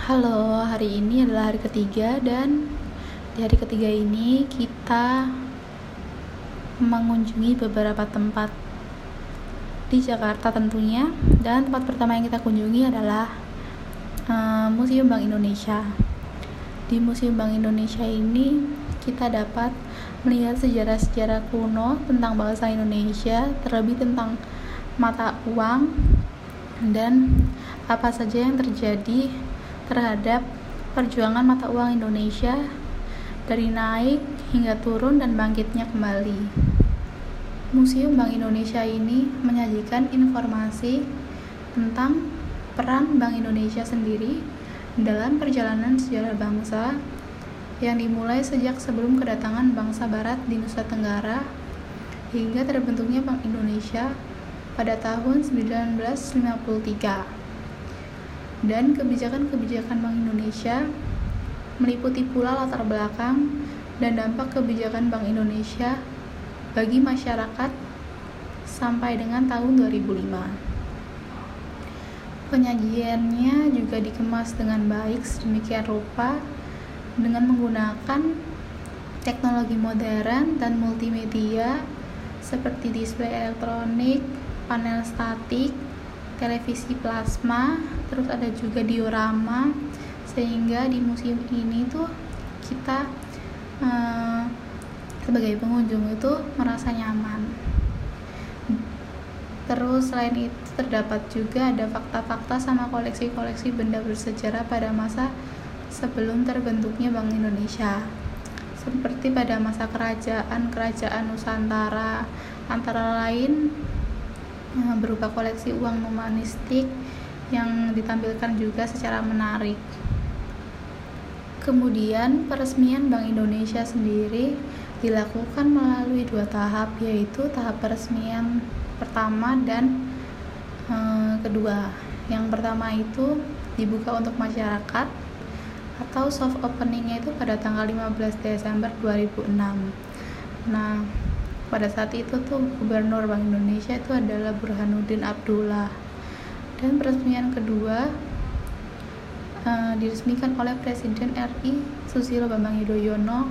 Halo, hari ini adalah hari ketiga dan di hari ketiga ini kita mengunjungi beberapa tempat di Jakarta tentunya dan tempat pertama yang kita kunjungi adalah uh, Museum Bank Indonesia. Di Museum Bank Indonesia ini kita dapat melihat sejarah-sejarah kuno tentang bangsa Indonesia, terlebih tentang mata uang dan apa saja yang terjadi terhadap perjuangan mata uang Indonesia dari naik hingga turun dan bangkitnya kembali. Museum Bank Indonesia ini menyajikan informasi tentang peran Bank Indonesia sendiri dalam perjalanan sejarah bangsa yang dimulai sejak sebelum kedatangan bangsa barat di Nusa Tenggara hingga terbentuknya Bank Indonesia pada tahun 1953 dan kebijakan-kebijakan Bank Indonesia meliputi pula latar belakang dan dampak kebijakan Bank Indonesia bagi masyarakat sampai dengan tahun 2005. Penyajiannya juga dikemas dengan baik sedemikian rupa dengan menggunakan teknologi modern dan multimedia seperti display elektronik, panel statik, televisi plasma terus ada juga diorama sehingga di museum ini tuh kita uh, sebagai pengunjung itu merasa nyaman. Terus selain itu terdapat juga ada fakta-fakta sama koleksi-koleksi benda bersejarah pada masa sebelum terbentuknya Bank Indonesia. Seperti pada masa kerajaan-kerajaan Nusantara antara lain Eh, berupa koleksi uang humanistik yang ditampilkan juga secara menarik. Kemudian peresmian Bank Indonesia sendiri dilakukan melalui dua tahap yaitu tahap peresmian pertama dan e, kedua. Yang pertama itu dibuka untuk masyarakat atau soft openingnya itu pada tanggal 15 Desember 2006. Nah, pada saat itu tuh gubernur Bank Indonesia itu adalah Burhanuddin Abdullah. Dan peresmian kedua uh, diresmikan oleh Presiden RI Susilo Bambang Yudhoyono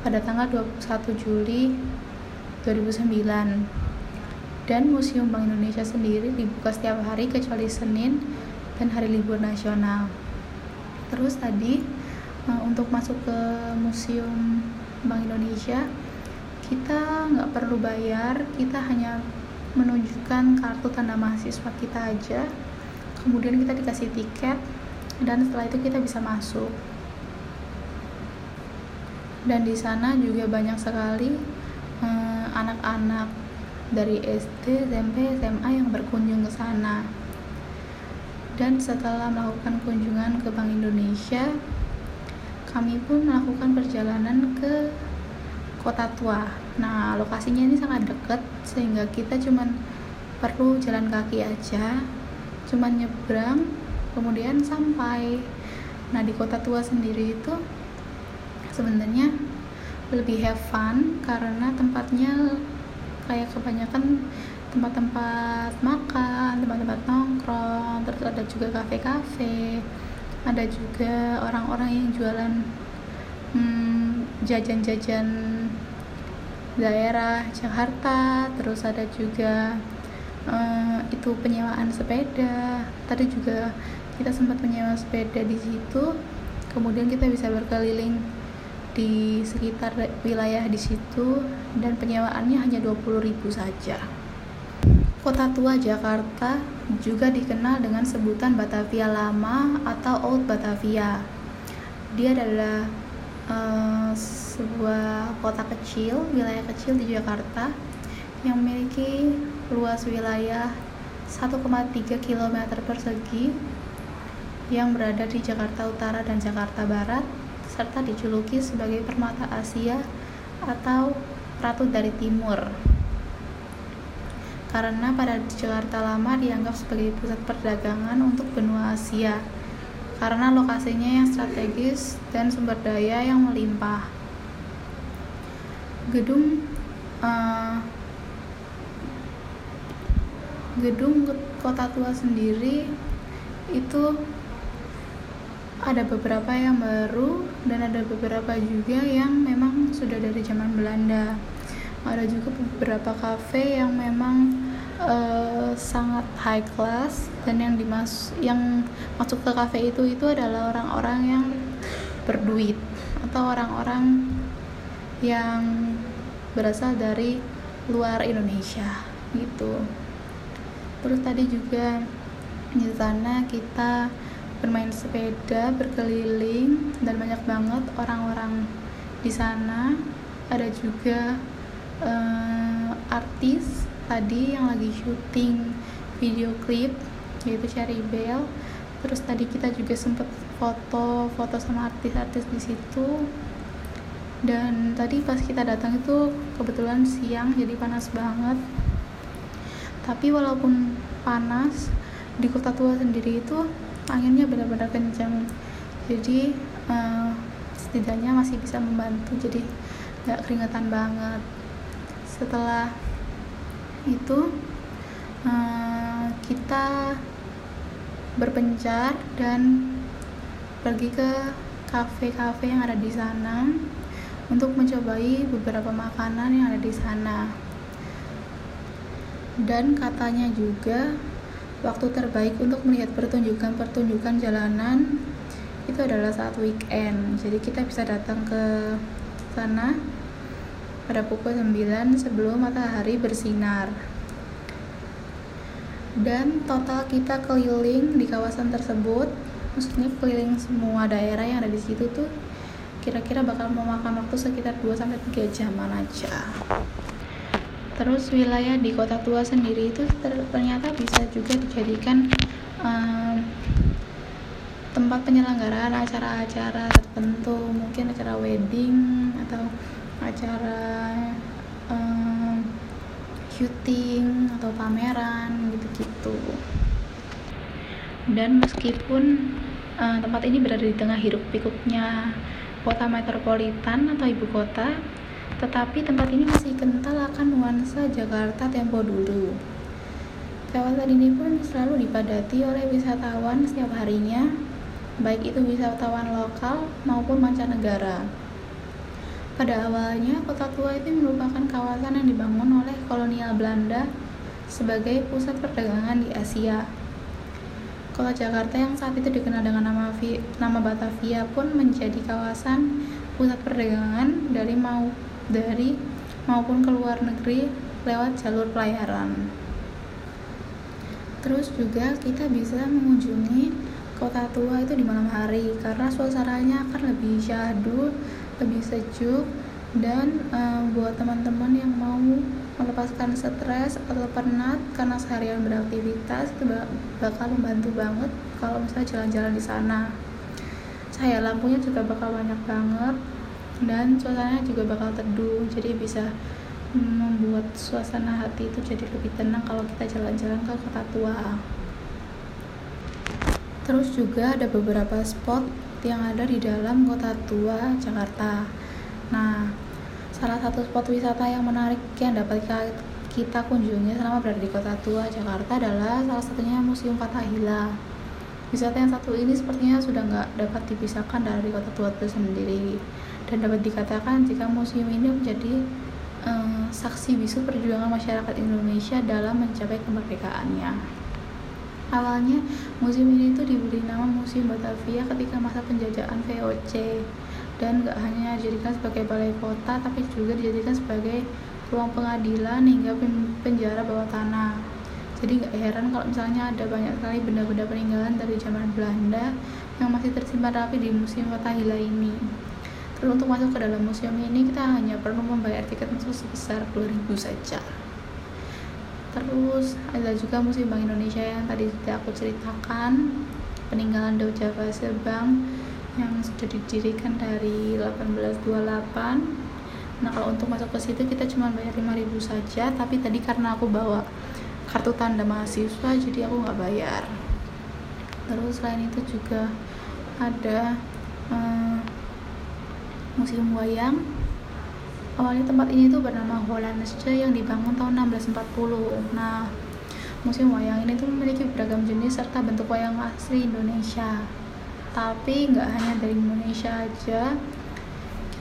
pada tanggal 21 Juli 2009 dan Museum Bank Indonesia sendiri dibuka setiap hari kecuali Senin dan hari libur nasional. Terus tadi uh, untuk masuk ke Museum Bank Indonesia kita nggak perlu bayar kita hanya menunjukkan kartu tanda mahasiswa kita aja. Kemudian kita dikasih tiket dan setelah itu kita bisa masuk. Dan di sana juga banyak sekali eh, anak-anak dari SD, SMP, SMA yang berkunjung ke sana. Dan setelah melakukan kunjungan ke Bank Indonesia kami pun melakukan perjalanan ke kota tua. Nah lokasinya ini sangat dekat sehingga kita cuman perlu jalan kaki aja cuman nyebrang kemudian sampai. Nah di kota tua sendiri itu sebenarnya lebih have fun karena tempatnya kayak kebanyakan tempat-tempat makan, tempat-tempat nongkrong, terus ada juga kafe-kafe, ada juga orang-orang yang jualan hmm, jajan-jajan daerah Jakarta terus ada juga uh, itu penyewaan sepeda tadi juga kita sempat menyewa sepeda di situ kemudian kita bisa berkeliling di sekitar wilayah di situ dan penyewaannya hanya 20.000 saja. Kota tua Jakarta juga dikenal dengan sebutan Batavia Lama atau Old Batavia. Dia adalah uh, sebuah kota kecil, wilayah kecil di Jakarta yang memiliki luas wilayah 1,3 km persegi yang berada di Jakarta Utara dan Jakarta Barat serta dijuluki sebagai permata Asia atau Ratu dari Timur. Karena pada Jakarta Lama dianggap sebagai pusat perdagangan untuk benua Asia karena lokasinya yang strategis dan sumber daya yang melimpah gedung uh, gedung kota tua sendiri itu ada beberapa yang baru dan ada beberapa juga yang memang sudah dari zaman Belanda. Ada juga beberapa kafe yang memang uh, sangat high class dan yang dimas yang masuk ke kafe itu itu adalah orang-orang yang berduit atau orang-orang yang berasal dari luar Indonesia gitu. Terus tadi juga di sana kita bermain sepeda berkeliling dan banyak banget orang-orang di sana. Ada juga uh, artis tadi yang lagi syuting video klip yaitu Cherry Bell. Terus tadi kita juga sempet foto foto sama artis-artis di situ dan tadi pas kita datang itu kebetulan siang jadi panas banget. Tapi walaupun panas di kota tua sendiri itu anginnya benar-benar kencang jadi uh, setidaknya masih bisa membantu jadi nggak keringetan banget. Setelah itu uh, kita berpencar dan pergi ke kafe-kafe yang ada di sana untuk mencobai beberapa makanan yang ada di sana. Dan katanya juga waktu terbaik untuk melihat pertunjukan-pertunjukan jalanan itu adalah saat weekend. Jadi kita bisa datang ke sana pada pukul 9 sebelum matahari bersinar. Dan total kita keliling di kawasan tersebut maksudnya keliling semua daerah yang ada di situ tuh kira-kira bakal memakan waktu sekitar 2-3 jaman aja. Terus wilayah di kota tua sendiri itu ternyata bisa juga dijadikan um, tempat penyelenggaraan acara-acara tertentu mungkin acara wedding atau acara um, syuting atau pameran gitu-gitu. Dan meskipun uh, tempat ini berada di tengah hiruk pikuknya kota metropolitan atau ibu kota tetapi tempat ini masih kental akan nuansa Jakarta tempo dulu. Kawasan ini pun selalu dipadati oleh wisatawan setiap harinya, baik itu wisatawan lokal maupun mancanegara. Pada awalnya, kota tua itu merupakan kawasan yang dibangun oleh kolonial Belanda sebagai pusat perdagangan di Asia. Kota Jakarta yang saat itu dikenal dengan nama, nama Batavia pun menjadi kawasan pusat perdagangan dari mau dari maupun ke luar negeri lewat jalur pelayaran. Terus juga kita bisa mengunjungi kota tua itu di malam hari karena suasananya akan lebih syahdu, lebih sejuk dan um, buat teman-teman yang melepaskan stres atau penat karena seharian beraktivitas itu bakal membantu banget kalau misalnya jalan-jalan di sana. Cahaya lampunya juga bakal banyak banget dan suasananya juga bakal teduh jadi bisa membuat suasana hati itu jadi lebih tenang kalau kita jalan-jalan ke kota tua terus juga ada beberapa spot yang ada di dalam kota tua Jakarta nah salah satu spot wisata yang menarik yang dapat kita kunjungi selama berada di kota tua Jakarta adalah salah satunya Museum Fathahila wisata yang satu ini sepertinya sudah nggak dapat dipisahkan dari kota tua itu sendiri. Dan dapat dikatakan jika museum ini menjadi um, saksi bisu perjuangan masyarakat Indonesia dalam mencapai kemerdekaannya. Awalnya, museum ini itu diberi nama Museum Batavia ketika masa penjajahan VOC dan gak hanya dijadikan sebagai balai kota tapi juga dijadikan sebagai ruang pengadilan hingga penjara bawah tanah. Jadi gak heran kalau misalnya ada banyak sekali benda-benda peninggalan dari zaman Belanda yang masih tersimpan rapi di Museum Fatahila ini. Terus untuk masuk ke dalam museum ini kita hanya perlu membayar tiket masuk sebesar 2000 saja. Terus ada juga Museum Bank Indonesia yang tadi sudah aku ceritakan peninggalan Daud Java Sebang yang sudah didirikan dari 1828 nah kalau untuk masuk ke situ kita cuma bayar 5000 saja tapi tadi karena aku bawa kartu tanda mahasiswa jadi aku nggak bayar. Terus selain itu juga ada um, Museum Wayang. Awalnya tempat ini tuh bernama Hollandse yang dibangun tahun 1640 nah Museum Wayang ini tuh memiliki beragam jenis serta bentuk wayang asli Indonesia tapi nggak hanya dari Indonesia aja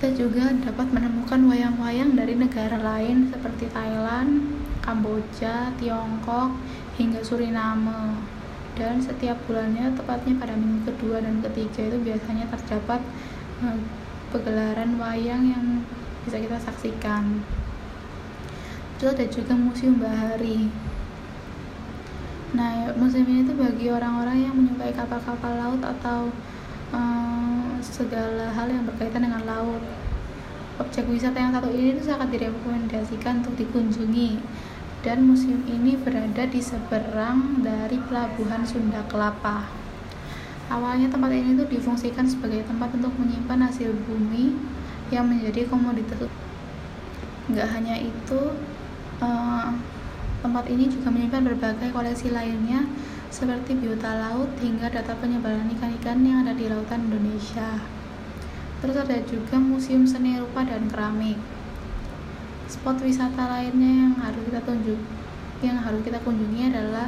kita juga dapat menemukan wayang-wayang dari negara lain seperti Thailand, Kamboja, Tiongkok, hingga Suriname. Dan setiap bulannya tepatnya pada minggu kedua dan ketiga itu biasanya terdapat uh, pegelaran wayang yang bisa kita saksikan. Terus ada juga museum bahari nah museum ini tuh bagi orang-orang yang menyukai kapal-kapal laut atau um, segala hal yang berkaitan dengan laut objek wisata yang satu ini tuh sangat direkomendasikan untuk dikunjungi dan museum ini berada di seberang dari pelabuhan Sunda Kelapa. Awalnya tempat ini tuh difungsikan sebagai tempat untuk menyimpan hasil bumi yang menjadi komoditas. Nggak hanya itu, eh, tempat ini juga menyimpan berbagai koleksi lainnya seperti biota laut hingga data penyebaran ikan-ikan yang ada di lautan Indonesia. Terus ada juga museum seni rupa dan keramik spot wisata lainnya yang harus kita tunjuk yang harus kita kunjungi adalah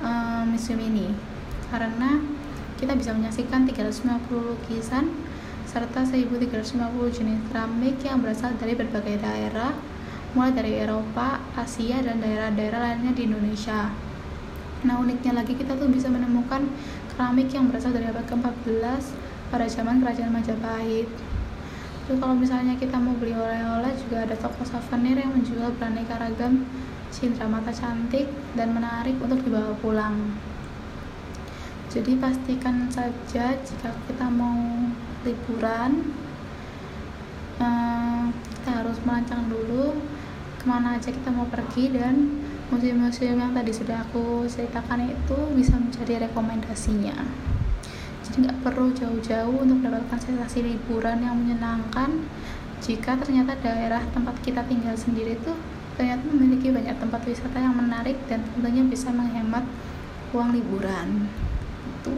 um, museum ini karena kita bisa menyaksikan 350 lukisan serta 1350 jenis keramik yang berasal dari berbagai daerah mulai dari Eropa, Asia, dan daerah-daerah lainnya di Indonesia. Nah uniknya lagi kita tuh bisa menemukan keramik yang berasal dari abad ke-14 pada zaman kerajaan Majapahit terus kalau misalnya kita mau beli oleh-oleh juga ada toko souvenir yang menjual beraneka ragam cindera mata cantik dan menarik untuk dibawa pulang jadi pastikan saja jika kita mau liburan eh, kita harus merancang dulu ke mana aja kita mau pergi dan museum-museum yang tadi sudah aku ceritakan itu bisa menjadi rekomendasinya. Jadi nggak perlu jauh-jauh untuk mendapatkan sensasi liburan yang menyenangkan. Jika ternyata daerah tempat kita tinggal sendiri itu ternyata memiliki banyak tempat wisata yang menarik dan tentunya bisa menghemat uang liburan. Itu.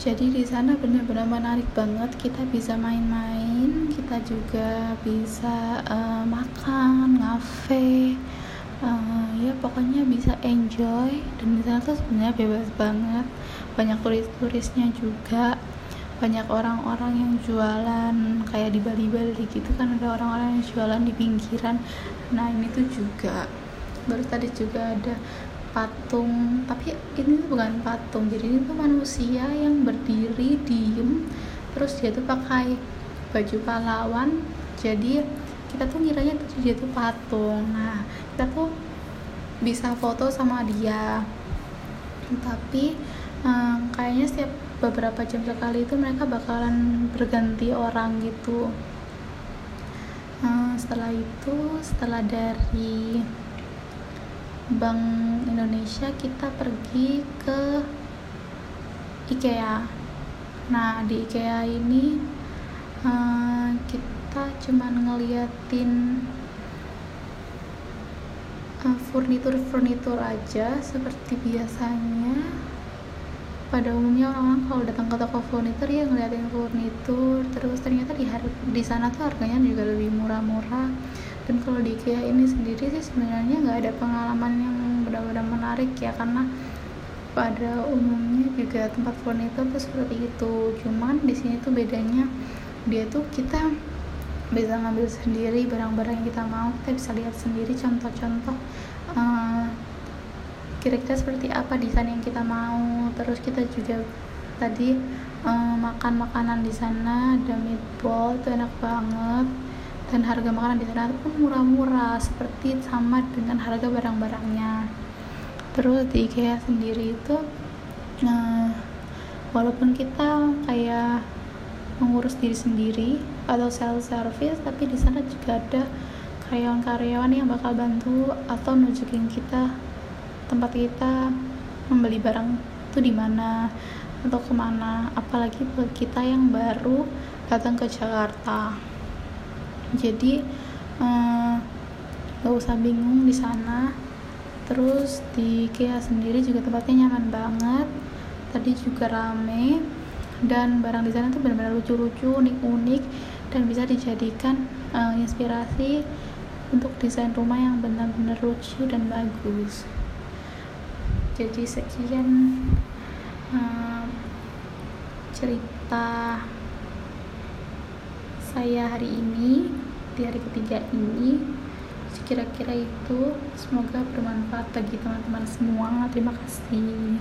Jadi di sana benar-benar menarik banget kita bisa main-main kita juga bisa uh, makan ngafe uh, ya pokoknya bisa enjoy. Dan di sana tuh sebenarnya bebas banget. Banyak turis-turisnya juga. Banyak orang-orang yang jualan kayak di Bali-Bali gitu kan. Ada orang-orang yang jualan di pinggiran. Nah ini tuh juga. Baru tadi juga ada patung. Tapi ini tuh bukan patung. Jadi ini tuh manusia yang berdiri diem. Terus dia tuh pakai baju pahlawan jadi kita tuh ngiranya tuh dia tuh patung. Nah kita tuh bisa foto sama dia. Tapi um, kayaknya setiap beberapa jam sekali itu mereka bakalan berganti orang gitu. Um, setelah itu setelah dari Bank Indonesia kita pergi ke IKEA. Nah di IKEA ini uh, kita kita cuma ngeliatin uh, furnitur-furnitur aja seperti biasanya. Pada umumnya orang-orang kalau datang ke toko furnitur ya ngeliatin furnitur. Terus ternyata di di sana tuh harganya juga lebih murah-murah. Dan kalau di IKEA ini sendiri sih sebenarnya nggak ada pengalaman yang benar-benar menarik ya karena pada umumnya juga tempat furnitur tuh seperti itu. Cuman di sini tuh bedanya dia tuh kita bisa ngambil sendiri barang-barang yang kita mau. Kita bisa lihat sendiri contoh-contoh uh, kira-kira seperti apa desain yang kita mau. Terus kita juga tadi uh, makan makanan di sana ada meatball itu enak banget. Dan harga makanan di sana pun murah-murah seperti sama dengan harga barang-barangnya. Terus di IKEA sendiri itu uh, walaupun kita kayak mengurus diri sendiri atau self service tapi di sana juga ada karyawan-karyawan yang bakal bantu atau nunjukin kita tempat kita membeli barang itu di mana atau ke mana. Apalagi buat kita yang baru datang ke Jakarta. Jadi eh, gak usah bingung di sana. Terus di IKEA sendiri juga tempatnya nyaman banget. Tadi juga rame dan barang di sana tuh benar-benar lucu-lucu unik-unik dan bisa dijadikan uh, inspirasi untuk desain rumah yang benar-benar lucu dan bagus. Jadi sekian cerita saya hari ini di hari ketiga ini. Kira-kira itu semoga bermanfaat bagi teman-teman semua. Terima kasih